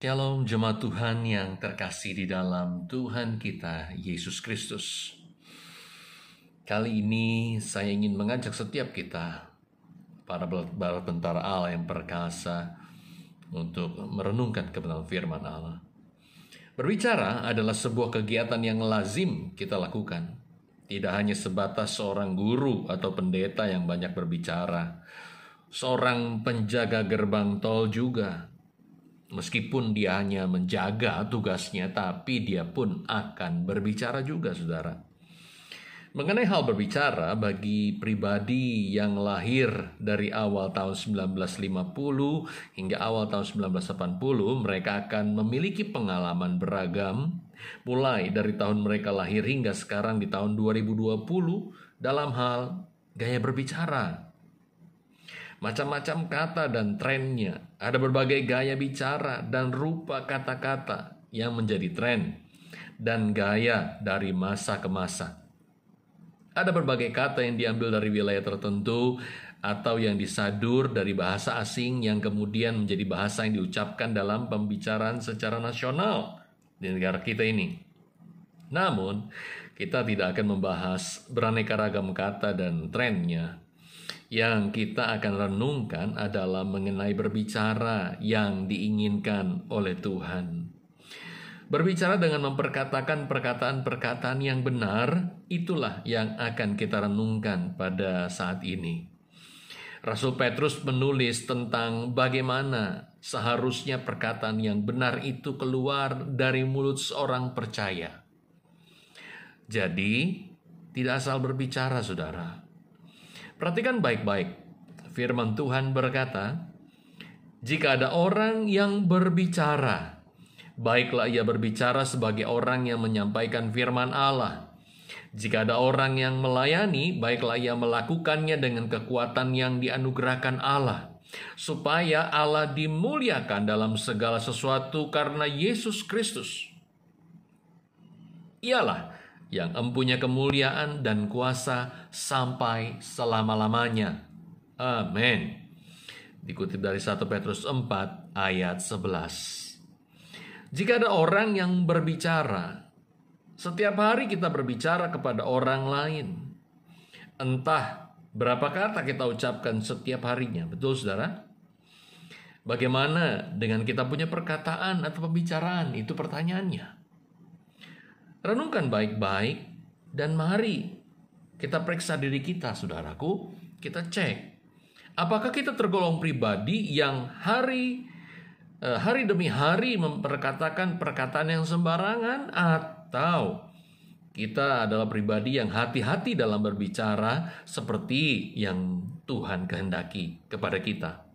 Shalom jemaat Tuhan yang terkasih di dalam Tuhan kita Yesus Kristus. Kali ini saya ingin mengajak setiap kita para tentara Allah yang perkasa untuk merenungkan kebenaran firman Allah. Berbicara adalah sebuah kegiatan yang lazim kita lakukan. Tidak hanya sebatas seorang guru atau pendeta yang banyak berbicara. Seorang penjaga gerbang tol juga Meskipun dia hanya menjaga tugasnya, tapi dia pun akan berbicara juga, saudara. Mengenai hal berbicara, bagi pribadi yang lahir dari awal tahun 1950 hingga awal tahun 1980, mereka akan memiliki pengalaman beragam, mulai dari tahun mereka lahir hingga sekarang di tahun 2020 dalam hal gaya berbicara, macam-macam kata dan trennya. Ada berbagai gaya bicara dan rupa kata-kata yang menjadi tren dan gaya dari masa ke masa. Ada berbagai kata yang diambil dari wilayah tertentu atau yang disadur dari bahasa asing yang kemudian menjadi bahasa yang diucapkan dalam pembicaraan secara nasional di negara kita ini. Namun, kita tidak akan membahas beraneka ragam kata dan trennya yang kita akan renungkan adalah mengenai berbicara yang diinginkan oleh Tuhan. Berbicara dengan memperkatakan perkataan-perkataan yang benar, itulah yang akan kita renungkan pada saat ini. Rasul Petrus menulis tentang bagaimana seharusnya perkataan yang benar itu keluar dari mulut seorang percaya. Jadi, tidak asal berbicara, saudara, Perhatikan baik-baik. Firman Tuhan berkata, "Jika ada orang yang berbicara, baiklah ia berbicara sebagai orang yang menyampaikan firman Allah. Jika ada orang yang melayani, baiklah ia melakukannya dengan kekuatan yang dianugerahkan Allah." supaya Allah dimuliakan dalam segala sesuatu karena Yesus Kristus. Ialah yang empunya kemuliaan dan kuasa sampai selama-lamanya. Amin. Dikutip dari 1 Petrus 4 ayat 11. Jika ada orang yang berbicara, setiap hari kita berbicara kepada orang lain. Entah berapa kata kita ucapkan setiap harinya, betul saudara? Bagaimana dengan kita punya perkataan atau pembicaraan? Itu pertanyaannya. Renungkan baik-baik dan mari kita periksa diri kita, saudaraku. Kita cek. Apakah kita tergolong pribadi yang hari eh, hari demi hari memperkatakan perkataan yang sembarangan atau kita adalah pribadi yang hati-hati dalam berbicara seperti yang Tuhan kehendaki kepada kita.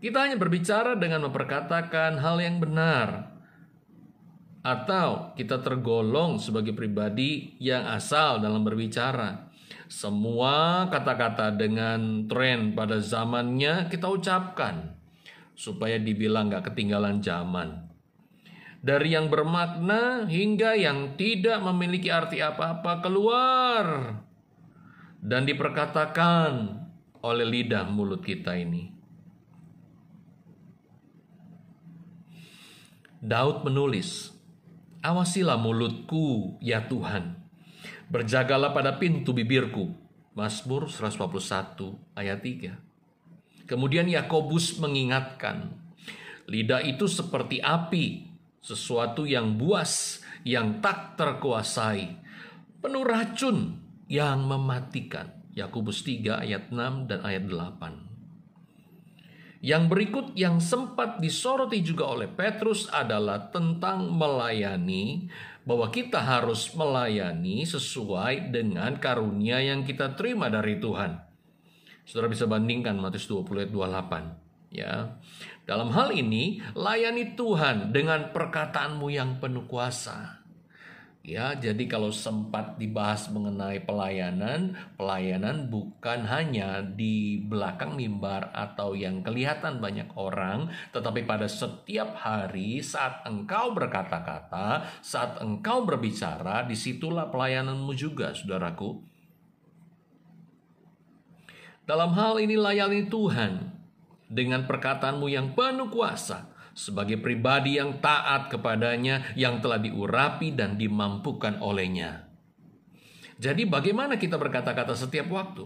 Kita hanya berbicara dengan memperkatakan hal yang benar, atau kita tergolong sebagai pribadi yang asal dalam berbicara. Semua kata-kata dengan tren pada zamannya kita ucapkan supaya dibilang gak ketinggalan zaman. Dari yang bermakna hingga yang tidak memiliki arti apa-apa keluar dan diperkatakan oleh lidah mulut kita ini. Daud menulis, Awasilah mulutku, ya Tuhan. Berjagalah pada pintu bibirku. Mazmur 141 ayat 3. Kemudian Yakobus mengingatkan, lidah itu seperti api, sesuatu yang buas, yang tak terkuasai, penuh racun yang mematikan. Yakobus 3 ayat 6 dan ayat 8. Yang berikut yang sempat disoroti juga oleh Petrus adalah tentang melayani, bahwa kita harus melayani sesuai dengan karunia yang kita terima dari Tuhan. Saudara bisa bandingkan Matius 20 ayat 28. Ya. Dalam hal ini, layani Tuhan dengan perkataanmu yang penuh kuasa. Ya, jadi kalau sempat dibahas mengenai pelayanan, pelayanan bukan hanya di belakang mimbar atau yang kelihatan banyak orang, tetapi pada setiap hari saat engkau berkata-kata, saat engkau berbicara, di situlah pelayananmu juga, saudaraku. Dalam hal ini layani Tuhan dengan perkataanmu yang penuh kuasa, sebagai pribadi yang taat kepadanya, yang telah diurapi dan dimampukan olehnya. Jadi, bagaimana kita berkata-kata setiap waktu?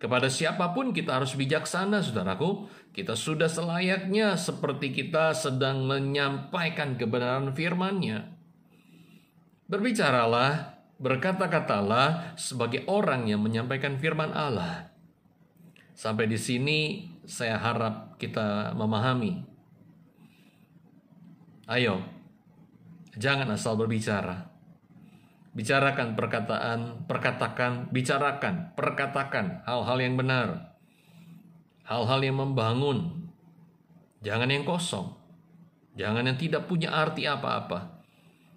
Kepada siapa pun kita harus bijaksana, saudaraku. Kita sudah selayaknya seperti kita sedang menyampaikan kebenaran firman-Nya. Berbicaralah, berkata-katalah sebagai orang yang menyampaikan firman Allah. Sampai di sini saya harap kita memahami Ayo, jangan asal berbicara. Bicarakan perkataan, perkatakan, bicarakan, perkatakan hal-hal yang benar. Hal-hal yang membangun. Jangan yang kosong. Jangan yang tidak punya arti apa-apa.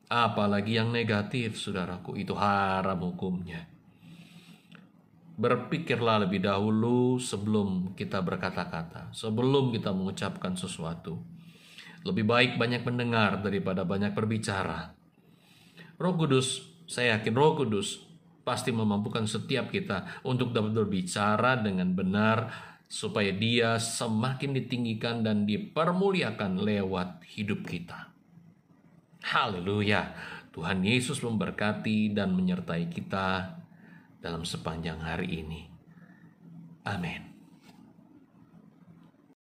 Apalagi yang negatif, saudaraku, itu haram hukumnya. Berpikirlah lebih dahulu sebelum kita berkata-kata, sebelum kita mengucapkan sesuatu lebih baik banyak mendengar daripada banyak berbicara. Roh Kudus, saya yakin Roh Kudus pasti memampukan setiap kita untuk dapat berbicara dengan benar supaya dia semakin ditinggikan dan dipermuliakan lewat hidup kita. Haleluya. Tuhan Yesus memberkati dan menyertai kita dalam sepanjang hari ini. Amin.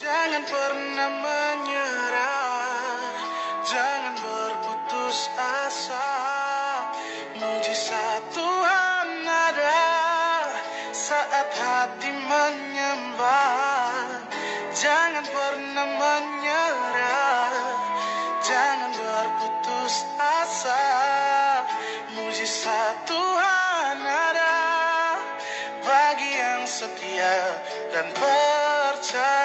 Jangan pernah menyerah. Jangan berputus asa. Mujizat Tuhan ada. Saat hati menyembah. Jangan pernah menyerah. Jangan berputus asa. Mujizat Tuhan ada. Bagi yang setia dan percaya